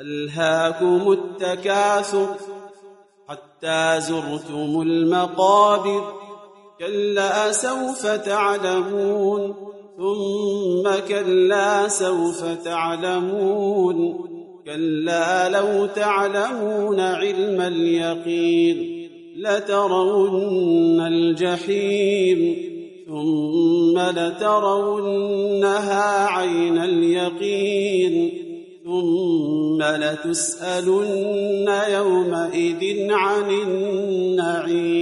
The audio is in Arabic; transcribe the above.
ألهاكم التكاثر حتى زرتم المقابر كلا سوف تعلمون ثم كلا سوف تعلمون كلا لو تعلمون علم اليقين لترون الجحيم ثم لترونها عين اليقين ثم لتسألن يومئذ عن النعيم.